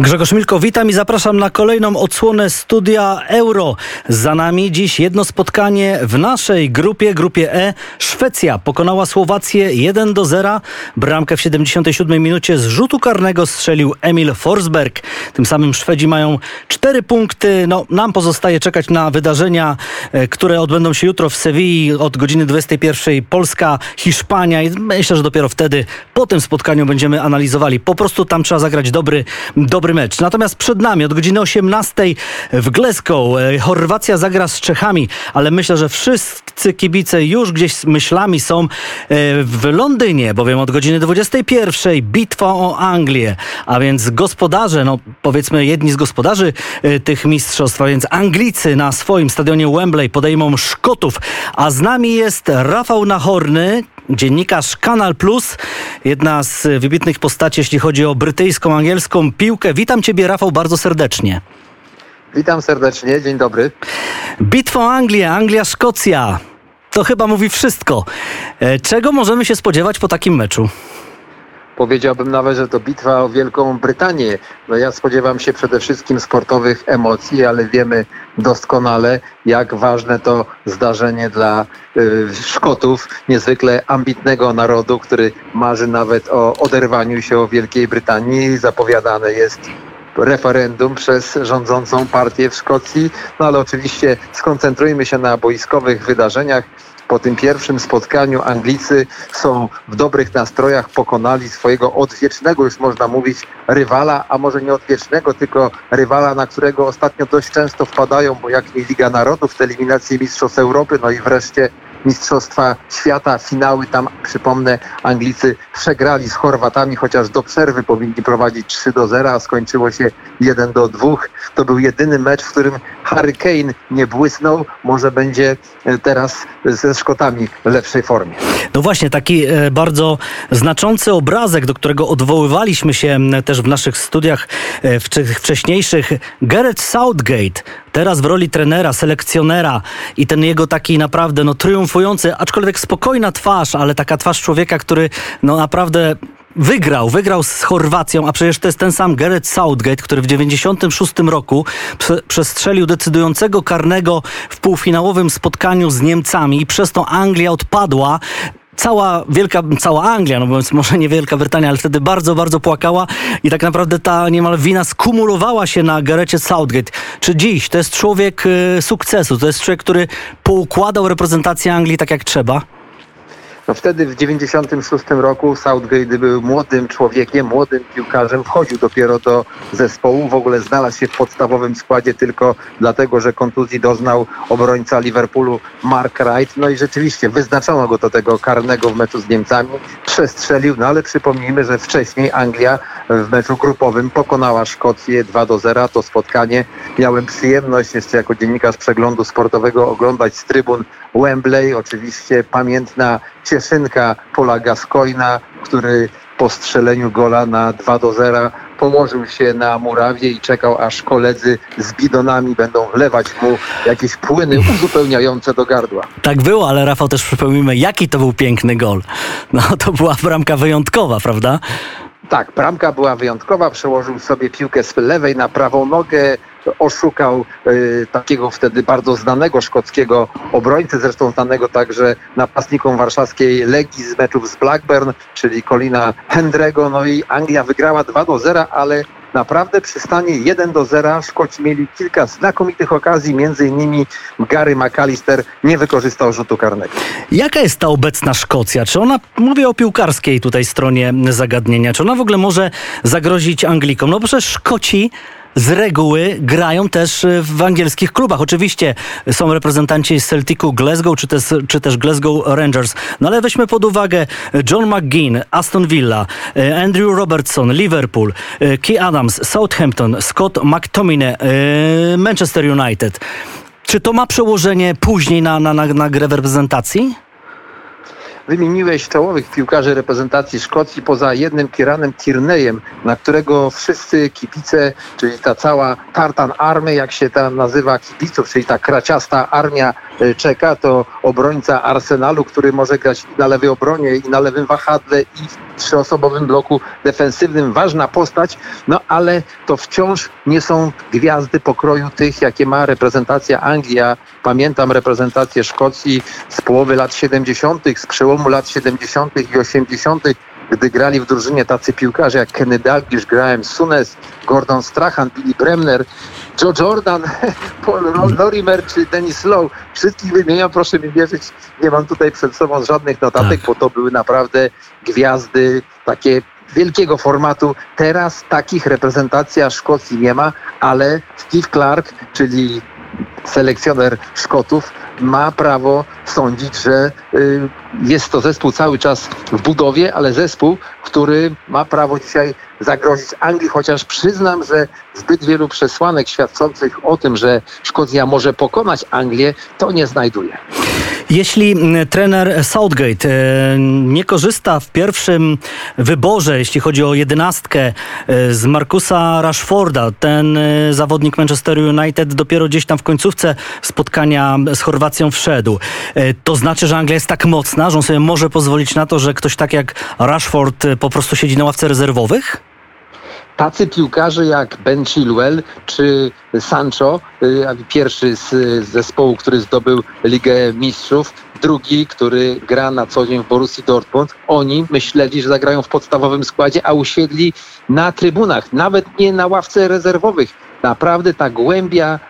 Grzegorz Milko, witam i zapraszam na kolejną odsłonę studia Euro. Za nami dziś jedno spotkanie w naszej grupie, grupie E. Szwecja pokonała Słowację 1 do 0. Bramkę w 77 minucie z rzutu karnego strzelił Emil Forsberg. Tym samym Szwedzi mają 4 punkty. No, nam pozostaje czekać na wydarzenia, e, które odbędą się jutro w Sewilli od godziny 21. Polska, Hiszpania i myślę, że dopiero wtedy po tym spotkaniu będziemy analizowali. Po prostu tam trzeba zagrać dobry, dobry mecz. Natomiast przed nami od godziny 18 w Glasgow e, Chorwacja zagra z Czechami, ale myślę, że wszyscy kibice już gdzieś z myślami są e, w Londynie, bowiem od godziny 21 bitwa o Anglię, a więc gospodarze, no powiedzmy jedni z gospodarzy e, tych mistrzostw, a więc Anglicy na swoim stadionie Wembley podejmą Szkotów, a z nami jest Rafał Nachorny, dziennikarz Kanal Plus, jedna z wybitnych postaci, jeśli chodzi o brytyjską, angielską piłkę. Witam Ciebie, Rafał, bardzo serdecznie. Witam serdecznie, dzień dobry. Bitwa o Anglię, Anglia-Szkocja. To chyba mówi wszystko. E, Czego możemy się spodziewać po takim meczu? Powiedziałbym nawet, że to bitwa o Wielką Brytanię. No ja spodziewam się przede wszystkim sportowych emocji, ale wiemy doskonale, jak ważne to zdarzenie dla y, Szkotów, niezwykle ambitnego narodu, który marzy nawet o oderwaniu się od Wielkiej Brytanii. Zapowiadane jest referendum przez rządzącą partię w Szkocji. No ale oczywiście skoncentrujmy się na boiskowych wydarzeniach. Po tym pierwszym spotkaniu Anglicy są w dobrych nastrojach, pokonali swojego odwiecznego, już można mówić, rywala, a może nie odwiecznego, tylko rywala, na którego ostatnio dość często wpadają, bo jak nie Liga Narodów, te eliminacje Mistrzostw Europy, no i wreszcie Mistrzostwa Świata, finały tam, przypomnę, Anglicy przegrali z Chorwatami, chociaż do przerwy powinni prowadzić 3 do 0, a skończyło się 1 do 2. To był jedyny mecz, w którym Harry Kane nie błysnął. Może będzie e, teraz ze Szkotami w lepszej formie. No właśnie, taki e, bardzo znaczący obrazek, do którego odwoływaliśmy się też w naszych studiach e, wcześniejszych. Gareth Southgate, teraz w roli trenera, selekcjonera i ten jego taki naprawdę no, triumfujący, aczkolwiek spokojna twarz, ale taka twarz człowieka, który no naprawdę Wygrał, wygrał z Chorwacją, a przecież to jest ten sam Gareth Southgate, który w 96 roku prze, przestrzelił decydującego karnego w półfinałowym spotkaniu z Niemcami i przez to Anglia odpadła cała wielka, cała Anglia, no więc może nie Wielka Brytania, ale wtedy bardzo, bardzo płakała i tak naprawdę ta niemal wina skumulowała się na Garecie Southgate. Czy dziś to jest człowiek y, sukcesu, to jest człowiek, który poukładał reprezentację Anglii tak jak trzeba? No wtedy w 96 roku Southgate był młodym człowiekiem, młodym piłkarzem, wchodził dopiero do zespołu, w ogóle znalazł się w podstawowym składzie tylko dlatego, że kontuzji doznał obrońca Liverpoolu Mark Wright. No i rzeczywiście wyznaczono go do tego karnego w meczu z Niemcami, przestrzelił, no ale przypomnijmy, że wcześniej Anglia w meczu grupowym pokonała Szkocję 2 do 0. To spotkanie miałem przyjemność jeszcze jako dziennikarz przeglądu sportowego oglądać z trybun Wembley. Oczywiście pamiętna cieszynka Pola Gascoina, który po strzeleniu gola na 2 do 0 położył się na murawie i czekał, aż koledzy z bidonami będą wlewać mu jakieś płyny uzupełniające do gardła. Tak było, ale Rafał też przypomnijmy, jaki to był piękny gol. No to była bramka wyjątkowa, prawda? Tak, bramka była wyjątkowa, przełożył sobie piłkę z lewej na prawą nogę, oszukał y, takiego wtedy bardzo znanego szkockiego obrońcę, zresztą znanego także napastnikom warszawskiej Legii z meczów z Blackburn, czyli Colina Hendrego, no i Anglia wygrała 2 do 0, ale naprawdę przy stanie 1 do 0 Szkoci mieli kilka znakomitych okazji, między innymi Gary McAllister nie wykorzystał rzutu karnego. Jaka jest ta obecna Szkocja? Czy ona, mówię o piłkarskiej tutaj stronie zagadnienia, czy ona w ogóle może zagrozić Anglikom? No przecież Szkoci z reguły grają też y, w angielskich klubach. Oczywiście są reprezentanci Celticu Glasgow czy też, czy też Glasgow Rangers. No ale weźmy pod uwagę John McGinn, Aston Villa, y, Andrew Robertson, Liverpool, y, Key Adams, Southampton, Scott McTominay, Manchester United. Czy to ma przełożenie później na, na, na, na grę w reprezentacji? Wymieniłeś czołowych piłkarzy reprezentacji Szkocji poza jednym Kiranem Tierneyem, na którego wszyscy kibice, czyli ta cała Tartan Army, jak się tam nazywa kibiców, czyli ta kraciasta armia czeka, to obrońca Arsenalu, który może grać na lewej obronie, i na lewym wahadle, i w trzyosobowym bloku defensywnym. Ważna postać, no ale to wciąż nie są gwiazdy pokroju tych, jakie ma reprezentacja Anglii. Ja pamiętam reprezentację Szkocji z połowy lat 70., z przełomu lat 70. i 80., gdy grali w drużynie tacy piłkarze jak Kenny Dalglish, Graham Sunes, Gordon Strachan, Billy Bremner, Joe Jordan, Paul Lorimer czy Dennis Lowe. Wszystkich wymieniam, proszę mi wierzyć, nie mam tutaj przed sobą żadnych notatek, Tak. bo to były naprawdę gwiazdy takie wielkiego formatu. Teraz takich reprezentacja Szkocji nie ma, ale Steve Clark, czyli selekcjoner Szkotów, ma prawo sądzić, że y, jest to zespół cały czas w budowie, ale zespół, który ma prawo dzisiaj zagrozić Anglii, chociaż przyznam, że zbyt wielu przesłanek świadczących o tym, że Szkocja może pokonać Anglię, to nie znajduję. Jeśli trener Southgate e, nie korzysta w pierwszym wyborze, jeśli chodzi o jedenastkę e, z Markusa Rashforda, ten e, zawodnik Manchester United dopiero gdzieś tam w końcówce spotkania z Chorwacją wszedł, to znaczy, że Anglia jest tak mocna, że on sobie może pozwolić na to, że ktoś tak jak Rashford po prostu siedzi na ławce rezerwowych? Tacy piłkarze jak Ben Chilwell czy Sancho, y, pierwszy z zespołu, który zdobył Ligę Mistrzów, drugi, który gra na co dzień w Borussii Dortmund, oni myśleli, że zagrają w podstawowym składzie, a usiedli na trybunach, nawet nie na ławce rezerwowych. Naprawdę ta głębia,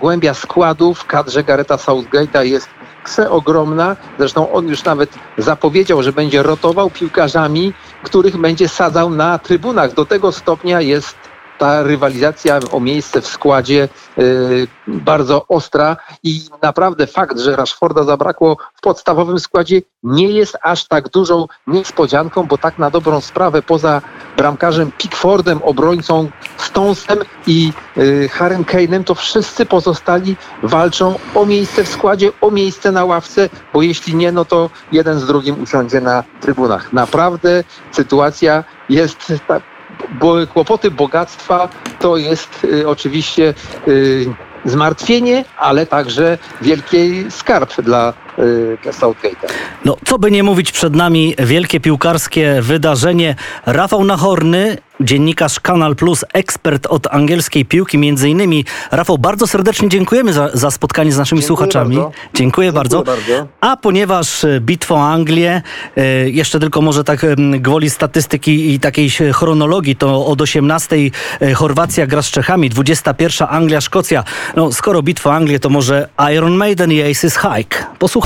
głębia składów w kadrze Gareta Southgate'a jest przeogromna. Zresztą on już nawet zapowiedział, że będzie rotował piłkarzami, których będzie sadzał na trybunach. Do tego stopnia jest ta rywalizacja o miejsce w składzie y, bardzo ostra i naprawdę fakt, że Rashforda zabrakło w podstawowym składzie nie jest aż tak dużą niespodzianką, bo tak na dobrą sprawę poza bramkarzem Pickfordem, obrońcą Stonesem i y, Harrym Kane'em, to wszyscy pozostali walczą o miejsce w składzie, o miejsce na ławce, bo jeśli nie, no to jeden z drugim usiądzie na trybunach. Naprawdę sytuacja jest tak bo kłopoty bogactwa to jest y, oczywiście y, zmartwienie, ale także wielki skarb dla, dla Southgate'a. No, co by nie mówić, przed nami wielkie piłkarskie wydarzenie. Rafał Nachorny, dziennikarz Kanal Plus, ekspert od angielskiej piłki między innymi. Rafał, bardzo serdecznie dziękujemy za, za spotkanie z naszymi Dziękuję słuchaczami. bardzo. Dziękuję, Dziękuję bardzo. bardzo. A ponieważ bitwa o Anglię, e, jeszcze tylko może tak gwoli statystyki i takiej chronologii, to od 18 e, Chorwacja gra z Czechami, 21 Anglia, Szkocja. No, skoro bitwa Anglię, to może Iron Maiden i Aces Hike. Posłuchaj.